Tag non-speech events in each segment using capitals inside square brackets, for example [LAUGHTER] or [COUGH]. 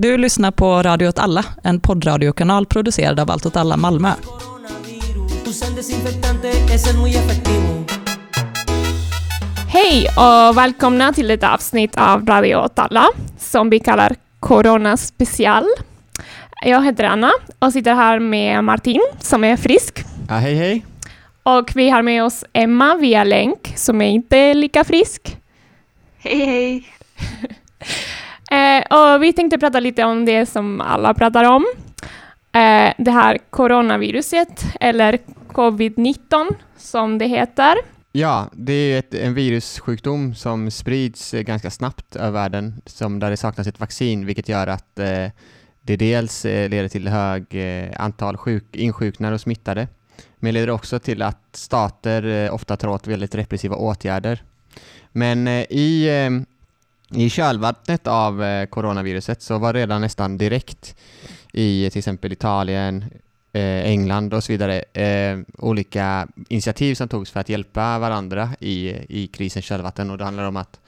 Du lyssnar på Radio åt alla, en poddradiokanal producerad av Allt åt alla Malmö. Hej och välkomna till ett avsnitt av Radio åt alla som vi kallar Corona special. Jag heter Anna och sitter här med Martin som är frisk. Ja, hej hej. Och vi har med oss Emma via länk som är inte lika frisk. Hej hej! [LAUGHS] Eh, och vi tänkte prata lite om det som alla pratar om. Eh, det här coronaviruset, eller covid-19 som det heter. Ja, det är ett, en virussjukdom som sprids eh, ganska snabbt över världen, som där det saknas ett vaccin, vilket gör att eh, det dels eh, leder till hög eh, antal sjuk, insjuknade och smittade, men leder också till att stater eh, ofta tar åt väldigt repressiva åtgärder. Men eh, i eh, i kölvattnet av eh, coronaviruset så var redan nästan direkt i till exempel Italien, eh, England och så vidare eh, olika initiativ som togs för att hjälpa varandra i, i krisens kölvatten och det handlar om att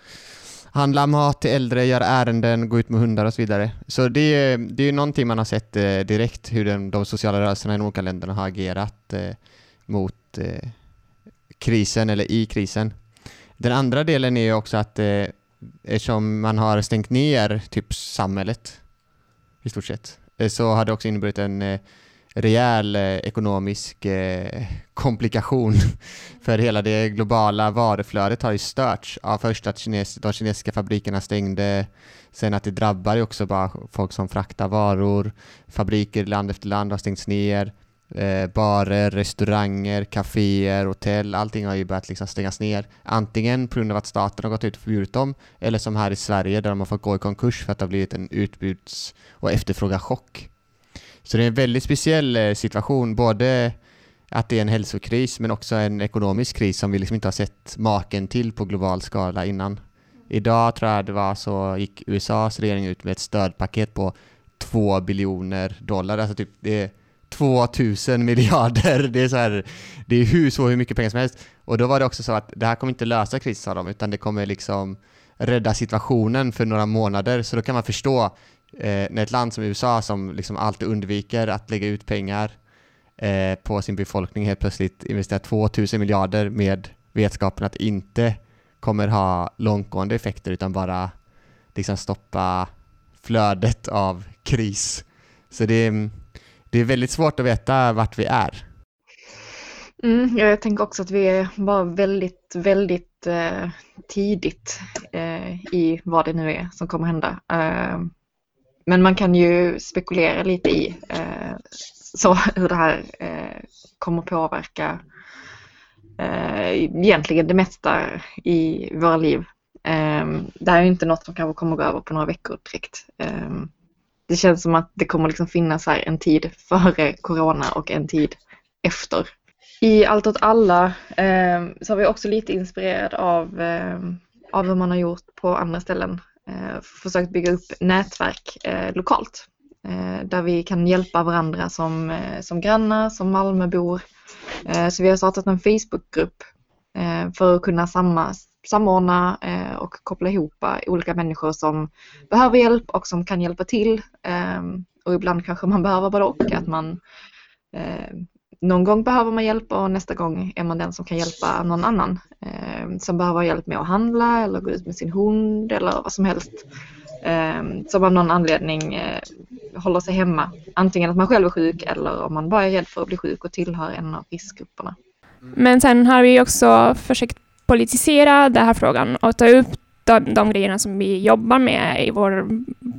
handla mat till äldre, göra ärenden, gå ut med hundar och så vidare. Så det, är, det är någonting man har sett eh, direkt hur den, de sociala rörelserna i de olika länderna har agerat eh, mot eh, krisen eller i krisen. Den andra delen är ju också att eh, eftersom man har stängt ner typ samhället i stort sett, eh, så har det också inneburit en eh, rejäl eh, ekonomisk [LAUGHS] komplikation [LAUGHS] för hela det globala varuflödet har ju störts. Av först att kines de kinesiska fabrikerna stängde, sen att det drabbar ju också bara folk som fraktar varor, fabriker land efter land har stängts ner, eh, barer, restauranger, kaféer, hotell, allting har ju börjat liksom stängas ner. Antingen på grund av att staten har gått ut och förbjudit dem, eller som här i Sverige där de har fått gå i konkurs för att det har blivit en utbuds och efterfrågachock. Så det är en väldigt speciell eh, situation, både att det är en hälsokris men också en ekonomisk kris som vi liksom inte har sett maken till på global skala innan. Idag tror jag det var så gick USAs regering ut med ett stödpaket på 2 biljoner dollar, alltså typ det 2000 miljarder. Det är så här, det är hur, så hur mycket pengar som helst. Och då var det också så att det här kommer inte lösa krisen sa de, utan det kommer liksom rädda situationen för några månader. Så då kan man förstå eh, när ett land som USA som liksom alltid undviker att lägga ut pengar eh, på sin befolkning helt plötsligt investerar 2000 miljarder med vetskapen att det inte kommer ha långtgående effekter utan bara liksom stoppa flödet av kris. Så det är mm, det är väldigt svårt att veta vart vi är. Mm, jag tänker också att vi är bara väldigt, väldigt eh, tidigt eh, i vad det nu är som kommer hända. Eh, men man kan ju spekulera lite i eh, så [LAUGHS] hur det här eh, kommer påverka eh, egentligen det mesta i våra liv. Eh, det här är inte något som kanske kommer gå över på några veckor direkt eh, det känns som att det kommer liksom finnas här en tid före corona och en tid efter. I Allt åt alla eh, så har vi också lite inspirerad av, eh, av hur man har gjort på andra ställen. Eh, försökt bygga upp nätverk eh, lokalt eh, där vi kan hjälpa varandra som, eh, som grannar, som Malmöbor. Eh, så vi har startat en Facebookgrupp Eh, för att kunna samma, samordna eh, och koppla ihop eh, olika människor som behöver hjälp och som kan hjälpa till. Ehm, och ibland kanske man behöver både och. Att man, någon gång behöver man hjälp och nästa gång är man den som kan hjälpa någon annan ehm, som behöver hjälp med att handla eller gå ut med sin hund eller vad som helst. Ehm, som av någon anledning eh, håller sig hemma. Antingen att man själv är sjuk eller om man bara är rädd för att bli sjuk och tillhör en av riskgrupperna. Men sen har vi också försökt politisera den här frågan och ta upp de, de grejerna som vi jobbar med i vår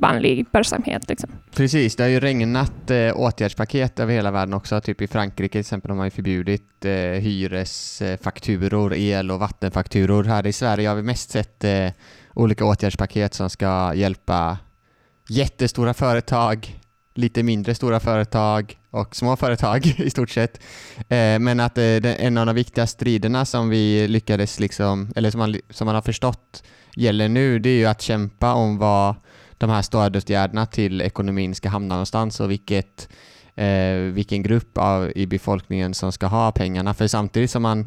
vanliga verksamhet. Liksom. Precis, det har ju regnat eh, åtgärdspaket över hela världen också. Typ i Frankrike till exempel har man ju förbjudit eh, hyresfakturor, el och vattenfakturor. Här i Sverige har vi mest sett eh, olika åtgärdspaket som ska hjälpa jättestora företag, lite mindre stora företag och små företag [LAUGHS] i stort sett. Eh, men att eh, en av de viktiga striderna som vi lyckades, liksom, eller som man, som man har förstått gäller nu, det är ju att kämpa om vad de här stödåtgärderna till ekonomin ska hamna någonstans och vilket, eh, vilken grupp av, i befolkningen som ska ha pengarna. För samtidigt som man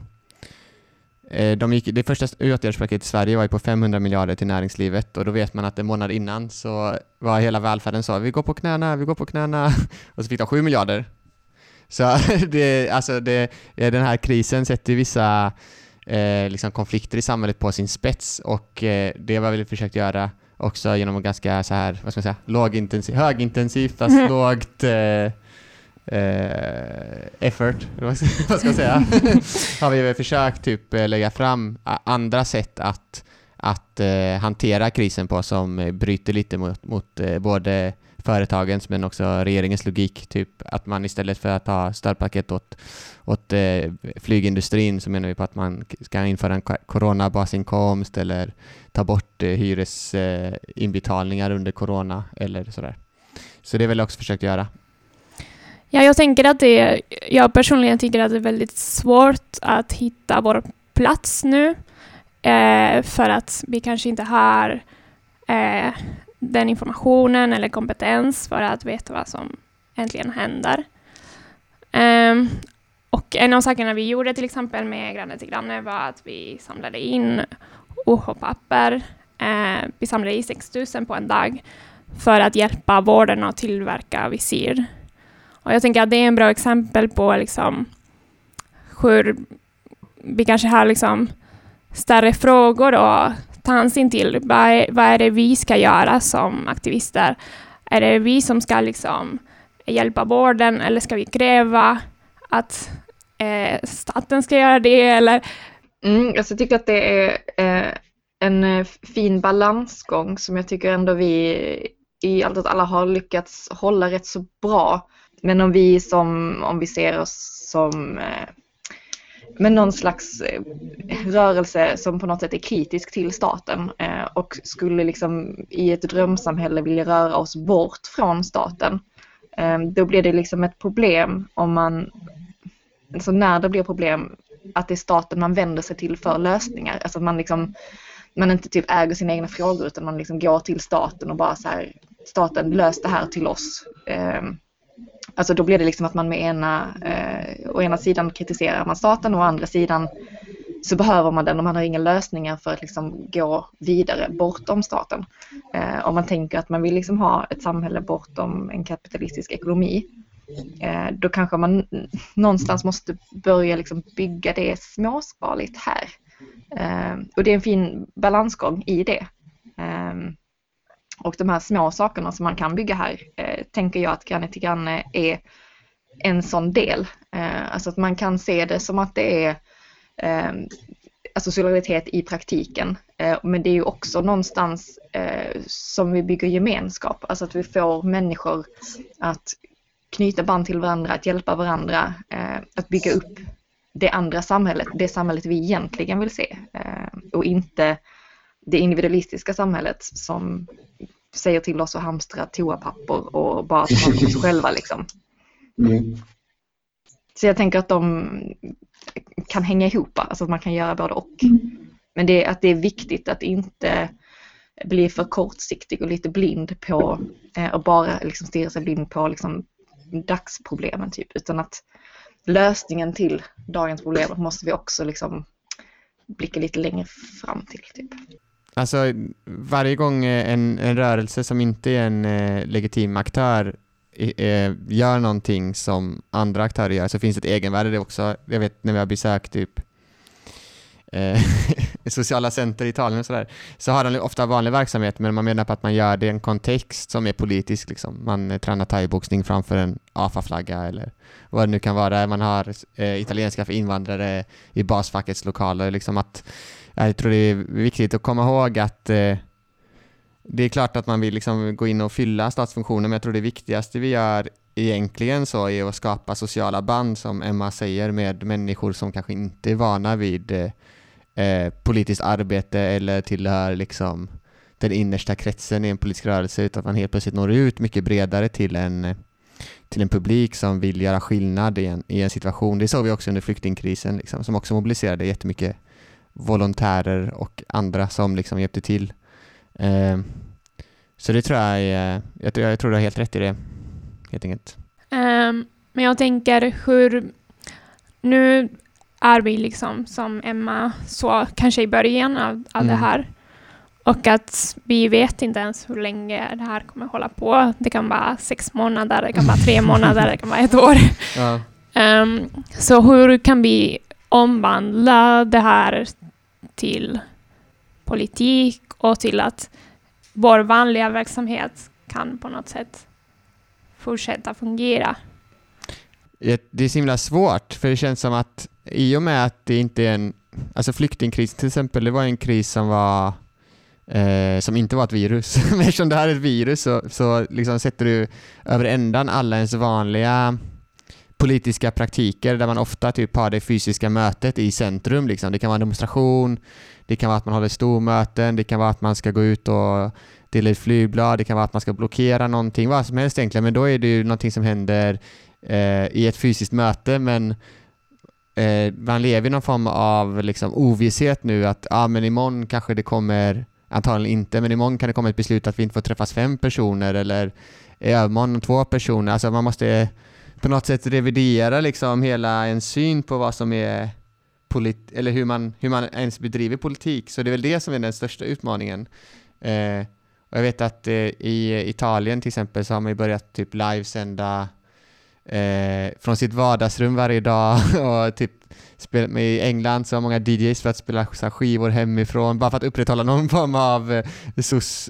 de gick, det första åtgärdspaketet i Sverige var ju på 500 miljarder till näringslivet och då vet man att en månad innan så var hela välfärden så vi går på knäna, vi går på knäna [LAUGHS] och så fick de 7 miljarder. Så [LAUGHS] det, alltså det, den här krisen sätter vissa eh, liksom konflikter i samhället på sin spets och eh, det var vi försökt göra också genom att ganska så här, vad ska man säga, lågintensiv, högintensivt fast [LAUGHS] lågt eh, eh, effort, [LAUGHS] vad ska man säga, [LAUGHS] har vi försökt typ eh, lägga fram andra sätt att, att eh, hantera krisen på som bryter lite mot, mot eh, både företagens men också regeringens logik. Typ att man istället för att ha stödpaket åt, åt eh, flygindustrin så menar vi på att man ska införa en coronabasinkomst eller ta bort eh, hyresinbetalningar under corona eller sådär. Så det är väl också försökt göra. Ja, jag tänker att det, jag personligen tycker att det är väldigt svårt att hitta vår plats nu. Eh, för att vi kanske inte har eh, den informationen eller kompetens för att veta vad som äntligen händer. Um, och en av sakerna vi gjorde till exempel med Granne till granne var att vi samlade in OH-papper. Uh, eh, vi samlade in 6 000 på en dag för att hjälpa vården att tillverka visir. Och jag tänker att det är en bra exempel på liksom hur vi kanske har liksom större frågor att ta hänsyn till. Vad är, vad är det vi ska göra som aktivister? Är det vi som ska liksom hjälpa vården eller ska vi kräva att eh, staten ska göra det? Eller? Mm, alltså jag tycker att det är eh, en eh, fin balansgång som jag tycker ändå vi i allt att alla har lyckats hålla rätt så bra. Men om vi som, om vi ser oss som eh, men någon slags eh, rörelse som på något sätt är kritisk till staten eh, och skulle liksom i ett drömsamhälle vilja röra oss bort från staten. Eh, då blir det liksom ett problem om man, alltså när det blir problem, att det är staten man vänder sig till för lösningar. Alltså att man liksom, man inte typ äger sina egna frågor utan man liksom går till staten och bara så här, staten lös det här till oss. Ehm, Alltså då blir det liksom att man med ena, eh, å ena sidan kritiserar man staten och å andra sidan så behöver man den och man har inga lösningar för att liksom gå vidare bortom staten. Eh, om man tänker att man vill liksom ha ett samhälle bortom en kapitalistisk ekonomi, eh, då kanske man någonstans måste börja liksom bygga det småskaligt här. Eh, och det är en fin balansgång i det. Eh, och de här små sakerna som man kan bygga här eh, tänker jag att granne till granne är en sån del. Eh, alltså att man kan se det som att det är eh, alltså solidaritet i praktiken. Eh, men det är ju också någonstans eh, som vi bygger gemenskap, alltså att vi får människor att knyta band till varandra, att hjälpa varandra, eh, att bygga upp det andra samhället, det samhället vi egentligen vill se eh, och inte det individualistiska samhället som säger till oss att hamstra toapapper och bara ta hand om oss [LAUGHS] själva liksom. Mm. Så jag tänker att de kan hänga ihop, alltså att man kan göra både och. Mm. Men det, att det är viktigt att inte bli för kortsiktig och lite blind på eh, och bara liksom stirra sig blind på liksom dagsproblemen typ, utan att lösningen till dagens problem måste vi också liksom blicka lite längre fram till. Typ. Alltså varje gång eh, en, en rörelse som inte är en eh, legitim aktör eh, gör någonting som andra aktörer gör så finns det ett egenvärde det också. Jag vet när vi har besökt typ eh, [LAUGHS] sociala center i Italien och sådär, så har de ofta vanlig verksamhet men man menar på att man gör det i en kontext som är politisk. Liksom. Man eh, tränar thaiboxning framför en AFA-flagga eller vad det nu kan vara. Man har eh, italienska för invandrare i basfackets lokaler. Liksom att jag tror det är viktigt att komma ihåg att eh, det är klart att man vill liksom gå in och fylla statsfunktionen, men jag tror det viktigaste vi gör egentligen så är att skapa sociala band, som Emma säger, med människor som kanske inte är vana vid eh, eh politiskt arbete eller tillhör liksom den innersta kretsen i en politisk rörelse, utan att man helt plötsligt når ut mycket bredare till en, till en publik som vill göra skillnad i en, i en situation. Det såg vi också under flyktingkrisen, liksom, som också mobiliserade jättemycket volontärer och andra som liksom hjälpte till. Eh, så det tror jag, är, jag, tror, jag tror du har helt rätt i det, helt enkelt. Um, men jag tänker hur, nu är vi liksom, som Emma sa, kanske i början av, av Mm. det här. Och att vi vet inte ens hur länge det här kommer hålla på. Det kan vara sex månader, det kan vara tre [LAUGHS] månader, det kan vara ett år. Ja. Ehm, så hur kan vi omvandla det här till politik och till att vår vanliga verksamhet kan på något sätt fortsätta fungera? Det är så himla svårt, för det känns som att i och med att det inte är en... Alltså flyktingkrisen till exempel, det var en kris som var... Eh, som inte var ett virus. [LAUGHS] Men eftersom det här är ett virus så, så liksom sätter du över ändan alla ens vanliga politiska praktiker där man ofta typ har det fysiska mötet i centrum. Liksom. Det kan vara en demonstration, det kan vara att man håller stormöten, det kan vara att man ska gå ut och dela ut flygblad, det kan vara att man ska blockera någonting, vad som helst egentligen. Men då är det ju någonting som händer eh, i ett fysiskt möte men eh, man lever i någon form av liksom, ovisshet nu att ah, men imorgon kanske det kommer, antagligen inte, men imorgon kan det komma ett beslut att vi inte får träffas fem personer eller eh, i övermorgon två personer. Alltså man måste på något sätt revidera liksom hela en syn på vad som är polit- eller hur man, hur man ens bedriver politik. Så det är väl det som är den största utmaningen. Eh, och jag vet att eh, i Italien till exempel så har man ju börjat typ livesända eh, från sitt vardagsrum varje dag [LAUGHS] och typ spel, I England så har många DJs för att spela så skivor hemifrån bara för att upprätthålla någon form av eh,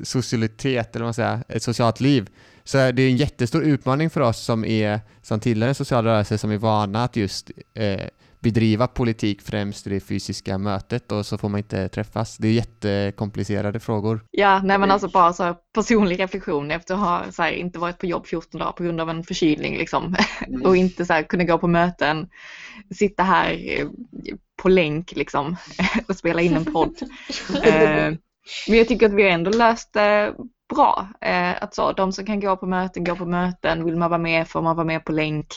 socialitet eller vad man säger, ett socialt liv. Så det är en jättestor utmaning för oss som är som tillhör en social rörelse som är vana att just eh, bedriva politik främst i det fysiska mötet och så får man inte träffas. Det är jättekomplicerade frågor. Ja, nej men alltså bara så här personlig reflektion efter att ha så här, inte varit på jobb 14 dagar på grund av en förkylning liksom. [LAUGHS] och inte så här, kunna gå på möten, sitta här eh, på länk liksom [LAUGHS] och spela in en podd. [LAUGHS] Eh, men jag tycker att vi har ändå löst det bra. Eh, att så, de som kan gå på möten, går på möten. Vill man vara med får man vara med på länk.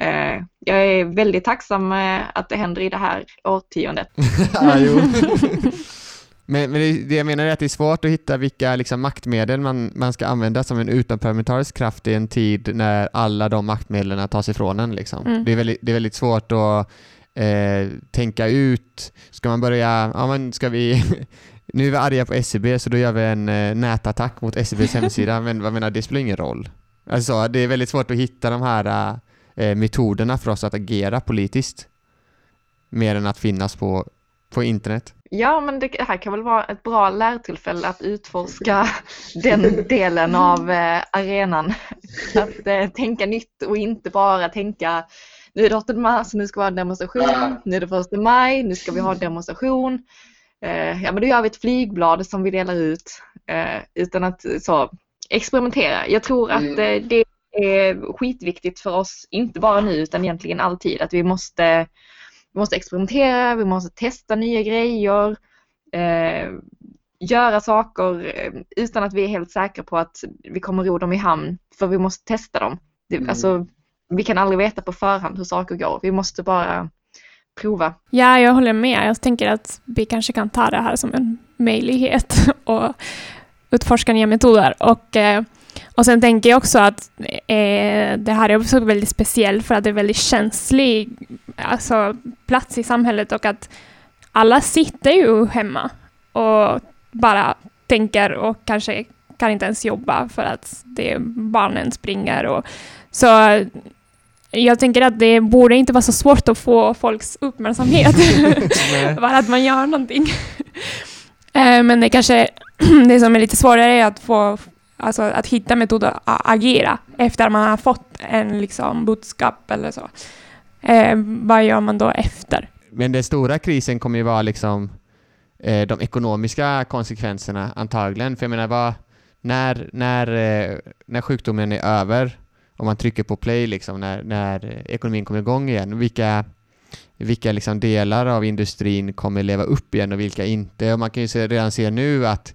Eh, jag är väldigt tacksam eh, att det händer i det här årtiondet. [LAUGHS] ja. [LAUGHS] Men, men det, det jag menar är att det är svårt att hitta vilka liksom, maktmedel man, man ska använda som en utomparlamentarisk kraft i en tid när alla de maktmedlen tas ifrån en. Liksom. Mm. Det, är väldigt, det är väldigt svårt att eh, tänka ut. Ska man börja, ja men ska vi nu är vi arga på SCB så då gör vi en eh, nätattack mot SCBs [LAUGHS] hemsida, men vad menar, det spelar ingen roll. Alltså, det är väldigt svårt att hitta de här eh, metoderna för oss att agera politiskt. Mer än att finnas på, på internet. Ja, men det här kan väl vara ett bra lärtillfälle att utforska [LAUGHS] den delen av eh, arenan. [LAUGHS] Att eh, tänka nytt och inte bara tänka nu är det 8 mars, nu ska vi ha en demonstration, nu är det 1 maj, nu ska vi ha en demonstration. Eh, ja, men då gör vi ett flygblad som vi delar ut eh, utan att så experimentera. Jag tror att eh, det är skitviktigt för oss, inte bara nu utan egentligen alltid, att vi måste vi måste experimentera, vi måste testa nya grejer, eh, göra saker utan att vi är helt säkra på att vi kommer ro dem i hamn, för vi måste testa dem. Det, Mm. alltså, vi kan aldrig veta på förhand hur saker går, vi måste bara prova. Ja, jag håller med. Jag tänker att vi kanske kan ta det här som en möjlighet [LAUGHS] och utforska nya metoder. Och, eh, och sen tänker jag också att eh, det här är också väldigt speciellt för att det är väldigt känslig alltså, plats i samhället och att alla sitter ju hemma och bara tänker och kanske kan inte ens jobba för att det barnen springer. Och, så jag tänker att det borde inte vara så svårt att få folks uppmärksamhet. [LAUGHS] Bara att man gör någonting. Eh, Men det kanske, [CLEARS THROAT] det som är lite svårare är att få, alltså att hitta metoder att agera efter man har fått en liksom budskap eller så. Eh, vad gör man då efter? Men den stora krisen kommer ju vara liksom eh, de ekonomiska konsekvenserna antagligen. För jag menar, vad, när, när, eh, när sjukdomen är över, om man trycker på play, liksom, när, när ekonomin kommer igång igen, vilka, vilka liksom delar av industrin kommer leva upp igen och vilka inte? Och man kan ju se, redan se nu att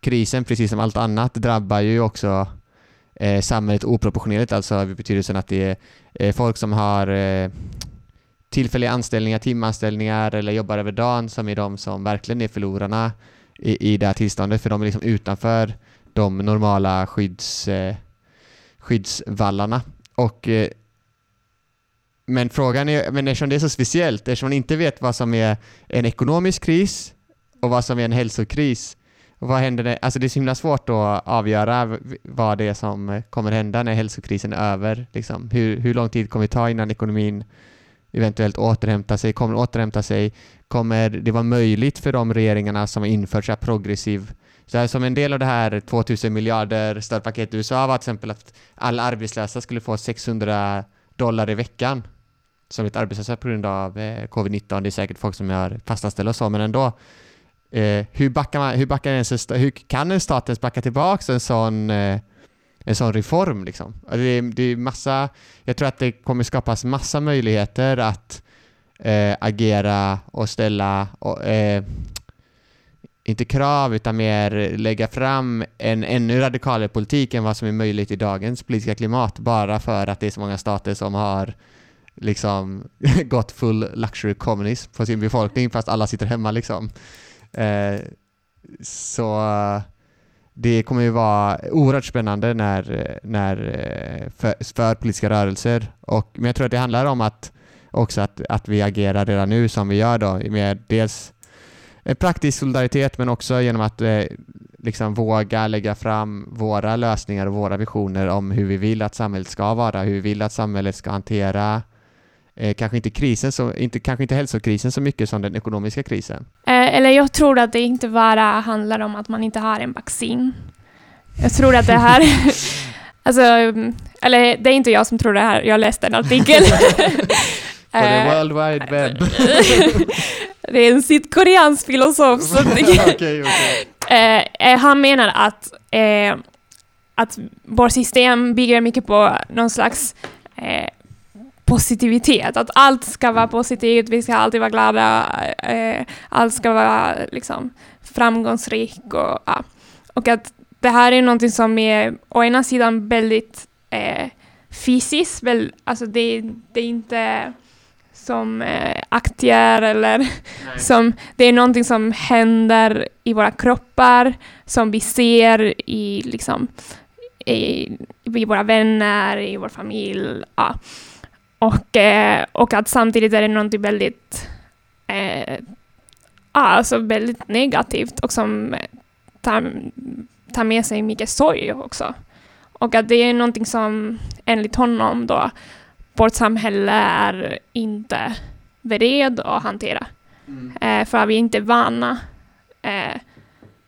krisen, precis som allt annat, drabbar ju också eh, samhället oproportionerligt, alltså i betydelsen att det är eh, folk som har eh, tillfälliga anställningar, timanställningar eller jobbar över dagen som är de som verkligen är förlorarna i, i det här tillståndet för de är liksom utanför de normala skydds, eh, skyddsvallarna. Och eh, men frågan är, men eftersom det är så speciellt, eftersom man inte vet vad som är en ekonomisk kris och vad som är en hälsokris, och vad händer när, alltså det är så himla svårt att avgöra vad det är som kommer hända när hälsokrisen är över. Liksom. Hur, hur lång tid kommer det ta innan ekonomin eventuellt återhämtar sig, kommer återhämta sig? Kommer det vara möjligt för de regeringarna som har infört så här progressiv så här, som en del av det här 2000 miljarder stödpaketet i USA var till exempel att alla arbetslösa skulle få 600 dollar i veckan som ett arbetslösa på grund av eh, covid-19. Det är säkert folk som är fastanställda och så, men ändå. Eh, hur, backar man, hur, backar ens, hur kan en stat ens backa tillbaka en sån, eh, en sån reform? Liksom? Alltså, det, är, det är massa, jag tror att det kommer skapas massa möjligheter att eh, agera och ställa och, eh, inte krav utan mer lägga fram en ännu radikalare politik än vad som är möjligt i dagens politiska klimat bara för att det är så många stater som har liksom [LAUGHS] gått full luxury communism på sin befolkning fast alla sitter hemma liksom. Eh, så det kommer ju vara oerhört spännande när, när eh, för, för, politiska rörelser. Och, men jag tror att det handlar om att också att, att vi agerar redan nu som vi gör då med dels praktisk solidaritet men också genom att eh, liksom våga lägga fram våra lösningar och våra visioner om hur vi vill att samhället ska vara, hur vi vill att samhället ska hantera eh, kanske inte krisen, så, inte, kanske inte hälsokrisen så mycket som den ekonomiska krisen. Eh, eller jag tror att det inte bara handlar om att man inte har en vaccin. Jag tror att det här... [LAUGHS] [LAUGHS] alltså, eller det är inte jag som tror det här, jag läste en artikel. [LAUGHS] På the eh, world wide web. [LAUGHS] det är en sydkoreansk filosof. Så [LAUGHS] okay, okay. Han menar att, eh, att vårt system bygger mycket på någon slags eh, positivitet, att allt ska vara positivt, vi ska alltid vara glada, allt ska vara liksom framgångsrikt och, ja. och att det här är någonting som är å ena sidan väldigt eh, fysiskt, väl, alltså det, det är inte som eh, aktier eller som det är någonting som händer i våra kroppar, som vi ser i, liksom, i, i våra vänner, i vår familj. Ja. Och, eh, och att samtidigt är det någonting väldigt, eh, alltså väldigt negativt och som tar, tar med sig mycket sorg också. Och att det är någonting som enligt honom då vårt samhälle är inte beredd att hantera. Mm. Eh, för vi är inte vana eh,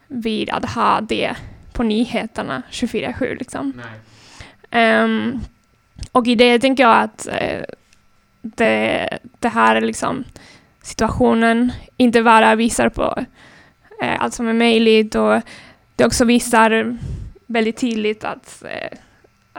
vid att ha det på nyheterna 24-7. Liksom. Um, och i det tänker jag att eh, det, det här är liksom situationen inte bara visar på eh, allt som är möjligt och det också visar väldigt tydligt att eh,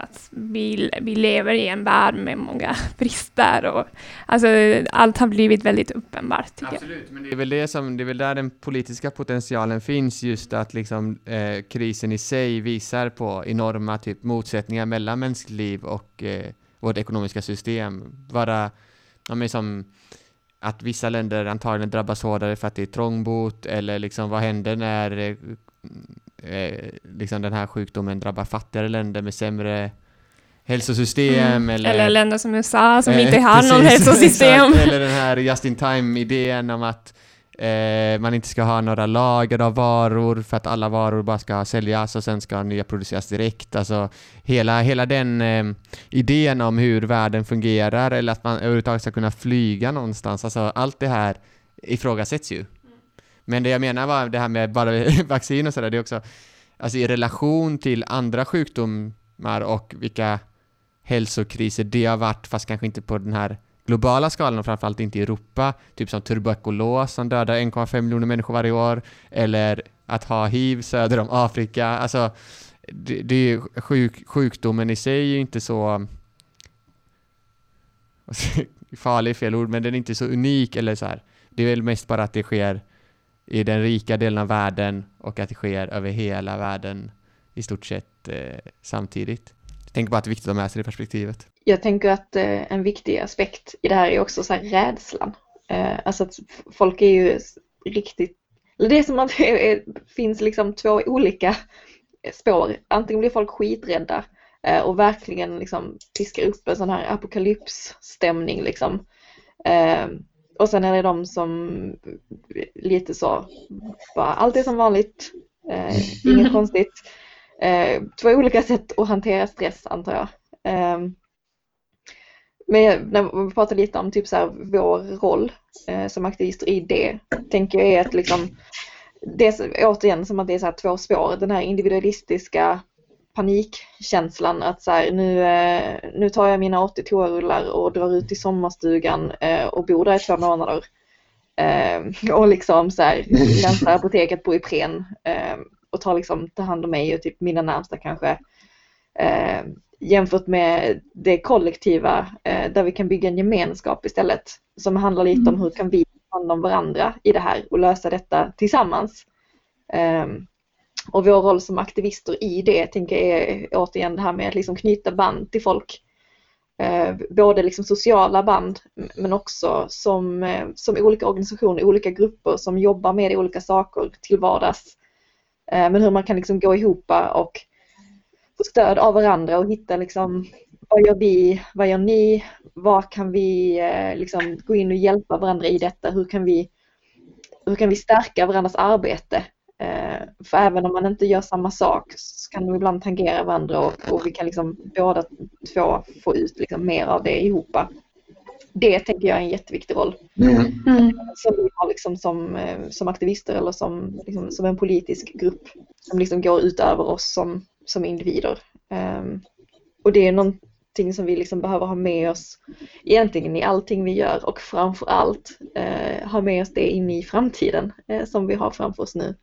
att vi, vi lever i en värld med många [LAUGHS] brister och alltså, allt har blivit väldigt uppenbart. Absolut, jag. men det är, väl det, som, det är väl där den politiska potentialen finns, just att liksom, eh, krisen i sig visar på enorma typ, motsättningar mellan mänskligt liv och eh, vårt ekonomiska system. Bara, ja, som, att vissa länder antagligen drabbas hårdare för att det är trångbot eller liksom vad händer när eh, eh, liksom den här sjukdomen drabbar fattigare länder med sämre hälsosystem mm. eller, eller länder som USA som eh, inte har någon [LAUGHS] hälsosystem. eller den här just in time-idén om att eh, man inte ska ha några lager av varor för att alla varor bara ska säljas och sen ska nya produceras direkt. Alltså hela, hela den eh, idén om hur världen fungerar eller att man överhuvudtaget ska kunna flyga någonstans. Alltså allt det här ifrågasätts ju. Men det jag menar var det här med bara [LAUGHS] vaccin och sådär, det är också alltså i relation till andra sjukdomar och vilka hälsokriser det har varit, fast kanske inte på den här globala skalan och framförallt inte i Europa, typ som tuberkulos som dödar 1,5 miljoner människor varje år, eller att ha hiv söder om Afrika. Alltså, det, det är sjuk, sjukdomen i sig är ju inte så [LAUGHS] farlig fel ord, men den är inte så unik eller så här. Det är väl mest bara att det sker i den rika delen av världen och att det sker över hela världen i stort sett eh, samtidigt. Jag tänker bara att det är viktigt att ha med sig det perspektivet. Jag tänker att eh, en viktig aspekt i det här är också så här rädslan. Eh, alltså att folk är ju riktigt, eller det är som att [LAUGHS] det finns liksom två olika eh, spår. Antingen blir folk skiträdda Eh, och verkligen liksom piskar upp en sån här apokalypsstämning liksom. Eh, och sen är det de som lite så, bara allt är som vanligt, eh, inget konstigt. Eh, två olika sätt att hantera stress antar jag. Eh, men när vi pratar lite om typ så här, vår roll eh, som aktivister i det, tänker jag är att liksom, det är återigen som att det är så två spår, den här individualistiska panikkänslan att så här, nu, eh, nu tar jag mina 80 toarullar och drar ut i sommarstugan eh, och bor där i två månader. Eh, och liksom så här, lämnar apoteket på Ipren och tar liksom ta hand om mig och typ mina närmsta kanske. Jämfört med det kollektiva där vi kan bygga en gemenskap istället som handlar lite om hur kan vi ta hand om varandra i det här och lösa detta tillsammans. Och vår roll som aktivister i det tänker jag är återigen det här med att liksom knyta band till folk. Eh, både liksom sociala band men också som, eh, som olika organisationer, olika grupper som jobbar med olika saker till vardags. Eh, men hur man kan liksom gå ihop och få stöd av varandra och hitta liksom vad gör vi, vad gör ni, vad kan vi eh, liksom gå in och hjälpa varandra i detta, hur kan vi, hur kan vi stärka varandras arbete för även om man inte gör samma sak så kan de ibland tangera varandra och, och vi kan liksom båda två få ut liksom mer av det ihop. Det tänker jag är en jätteviktig roll. Mm. Mm. Som vi har liksom som, eh, som aktivister eller som, liksom, som en politisk grupp som liksom går utöver oss som, som individer. Um, och det är någonting som vi liksom behöver ha med oss egentligen i allting vi gör och framför allt uh, ha med oss det in i framtiden uh, som vi har framför oss nu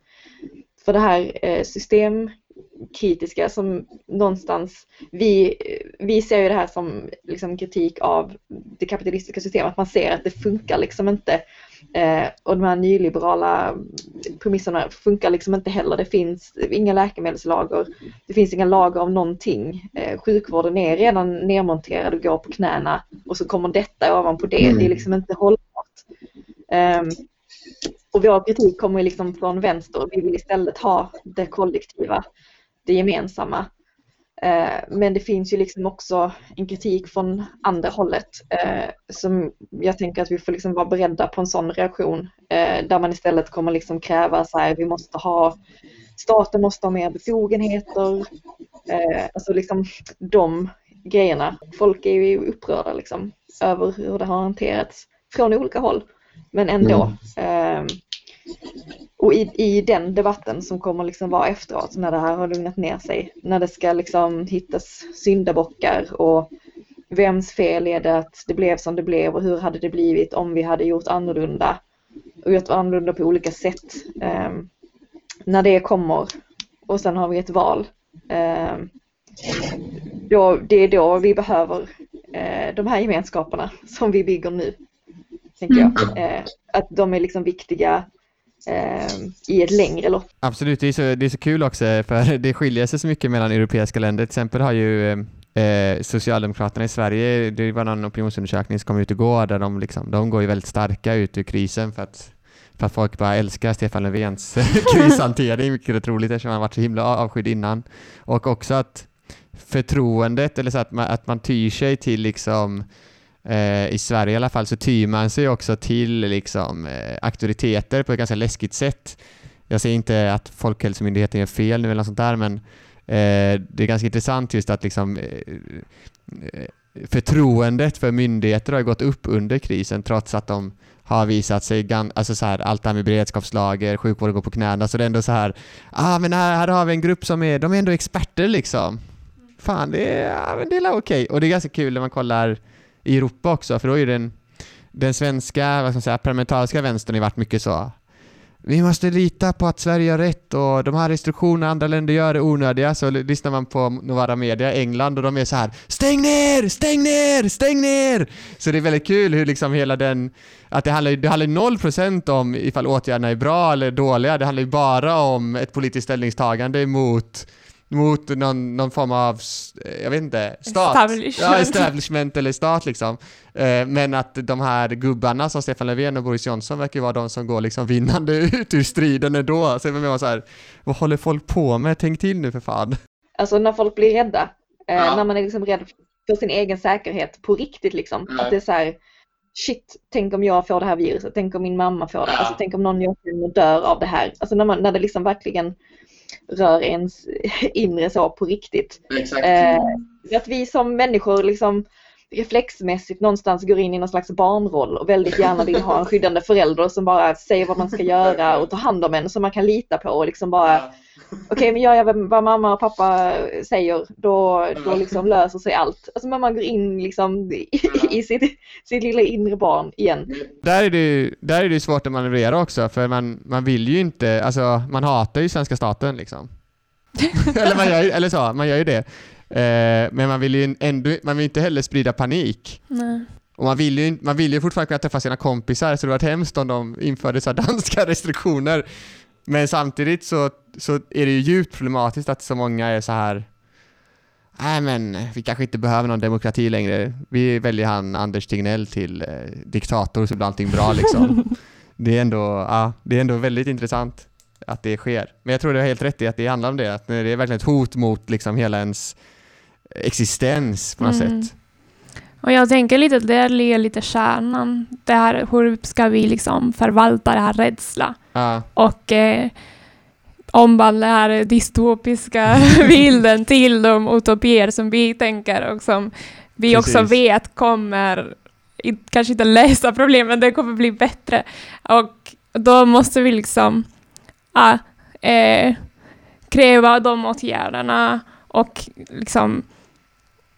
för det här eh, systemkritiska som någonstans, vi, vi ser ju det här som liksom kritik av det kapitalistiska systemet, att man ser att det funkar liksom inte. Eh, och de här nyliberala premisserna funkar liksom inte heller. Det finns inga läkemedelslager, det finns inga lager av någonting. Eh, sjukvården är redan nedmonterad och går på knäna och så kommer detta ovanpå det. Det är liksom inte hållbart. Um, och vår kritik kommer liksom från vänster. Vi vill istället ha det kollektiva, det gemensamma. Eh, men det finns ju liksom också en kritik från andra hållet eh, som jag tänker att vi får liksom vara beredda på en sån reaktion eh, där man istället kommer liksom kräva så här, vi måste ha, staten måste ha mer befogenheter, alltså liksom de grejerna. Folk är ju upprörda liksom över hur det har hanterats från olika håll. Men ändå. Mm. Och i, i den debatten som kommer liksom vara efteråt när det här har lugnat ner sig, när det ska liksom hittas syndabockar och vems fel är det att det blev som det blev och hur hade det blivit om vi hade gjort annorlunda och gjort annorlunda på olika sätt. Eh, när det kommer och sen har vi ett val. Eh, då, det är då vi behöver eh, de här gemenskaperna som vi bygger nu tänker jag. Mm. Eh, att de är liksom viktiga Ehm, i ett längre lopp. Absolut, det är, så, det är så kul också för [LAUGHS] det skiljer sig så mycket mellan europeiska länder. Till exempel har ju eh, eh, Socialdemokraterna i Sverige, det var någon opinionsundersökning som kom ut igår där de, liksom, de går ju väldigt starka ut ur krisen för att för att folk bara älskar Stefan Löfvens [LAUGHS] krishantering, vilket är troligt eftersom han varit så himla avskydd innan. Och också att förtroendet, eller så att man, att man tyr sig till liksom Eh, i Sverige i alla fall så tyr man sig också till liksom, eh, auktoriteter på ett ganska läskigt sätt. Jag säger inte att Folkhälsomyndigheten gör fel nu eller något sånt där, men eh, det är ganska intressant just att liksom, eh, eh förtroendet för myndigheter har gått upp under krisen trots att de har visat sig, alltså så här, allt det här med beredskapslager, sjukvården går på knäna, så det är ändå så här, ah men här, här har vi en grupp som är, de är ändå experter liksom. Fan, det är, ja, men det är okej. Okay. Och det är ganska kul när man kollar i Europa också, för då är den, den svenska, vad ska man säga, parlamentariska vänstern har varit mycket så vi måste lita på att Sverige gör rätt och de här restriktionerna andra länder gör är onödiga. Så lyssnar man på Novara Media England och de är så här Stäng ner! Stäng ner! Stäng ner! Så det är väldigt kul hur liksom hela den att det handlar, det handlar 0% om ifall åtgärderna är bra eller dåliga. Det handlar ju bara om ett politiskt ställningstagande mot mot någon, någon form av, jag vet inte, stat. Establishment. Ja, establishment eller stat liksom. Eh, men att de här gubbarna som Stefan Löfven och Boris Johnson verkar vara de som går liksom vinnande [LAUGHS] ut ur striden ändå. Så jag menar så här, vad håller folk på med? Tänk till nu för fan. Alltså när folk blir rädda Eh, Ja. När man är liksom rädd för sin egen säkerhet på riktigt liksom. Ja. Att det är så här, shit, tänk om jag får det här viruset, tänk om min mamma får det, Ja. alltså tänk om någon jag känner dör av det här. Alltså när, man, när det liksom verkligen rör ens [LAUGHS] inre så på riktigt. Exakt. Eh, att vi som människor liksom reflexmässigt någonstans går in i någon slags barnroll och väldigt gärna vill ha en [LAUGHS] skyddande förälder som bara säger vad man ska göra och tar hand om en som man kan lita på och liksom bara Okej men gör jag vad mamma och pappa säger då, då liksom löser sig allt. Alltså man går in liksom i, [LAUGHS] i sitt, sitt lilla inre barn igen. Där är det ju där är det ju svårt att manövrera också, för man, man vill ju inte, alltså man hatar ju svenska staten liksom. [LAUGHS] eller, man gör, eller så, man gör ju det. Eh, men man vill ju ändå, man vill inte heller sprida panik. Nej. Och man vill, ju, man vill ju fortfarande kunna träffa sina kompisar, så det var hemskt om de införde så här danska restriktioner. Men samtidigt så, så är det ju djupt problematiskt att så många är så här Nej men vi kanske inte behöver någon demokrati längre. Vi väljer han Anders Tegnell till eh, diktator så blir allting bra liksom. [LAUGHS] det, är ändå, ja, det är ändå väldigt intressant att det sker. Men jag tror du har helt rätt i att det handlar om det, att det är verkligen ett hot mot liksom hela ens existens på något Mm. sätt. Och jag tänker lite att det ligger lite kärnan. Det här, hur ska vi liksom förvalta det här rädsla? Ja. och eh, omvandla den här dystopiska [LAUGHS] bilden till de utopier som vi tänker och som vi också Precis. vet kommer kanske inte lösa problemen, men det kommer bli bättre. Och då måste vi liksom ja, eh, kräva de åtgärderna och liksom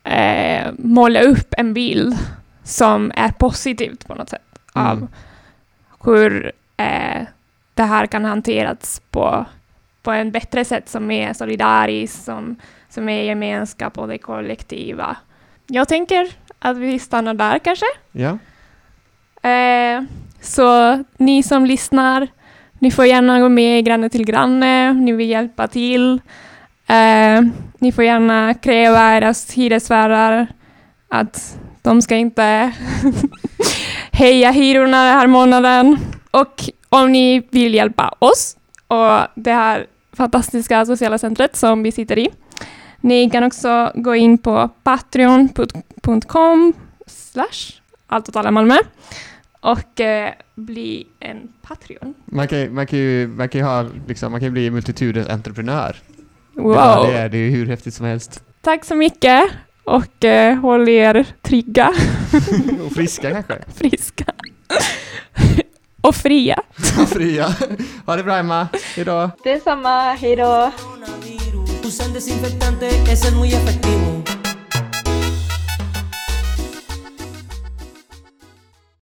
eh, måla upp en bild som är positivt på något sätt av Mm. hur eh, det här kan hanteras på, på en bättre sätt som är solidariskt, som, som är gemenskap och det kollektiva. Jag tänker att vi stannar där kanske. ja. Eh, så ni som lyssnar, ni får gärna gå med Granne till granne, ni vill hjälpa till. Eh, ni får gärna kräva era hyresvärdar att de ska inte [LAUGHS] höja hyrorna den här månaden. Och om ni vill hjälpa oss och det här fantastiska sociala centret som vi sitter i. Ni kan också gå in på patreon.com slash allt åt alla Malmö och eh, bli en Patreon. Man kan, man kan ju, man kan ju ha, liksom, man kan bli multitudens entreprenör. Wow! Ja, det är, det är hur häftigt som helst. Tack så mycket och eh, håll er trygga, [LAUGHS] Och friska kanske. [LAUGHS] friska och fria. Och [LAUGHS] fria. Ha det bra Emma. Hejdå. Detsamma, hejdå!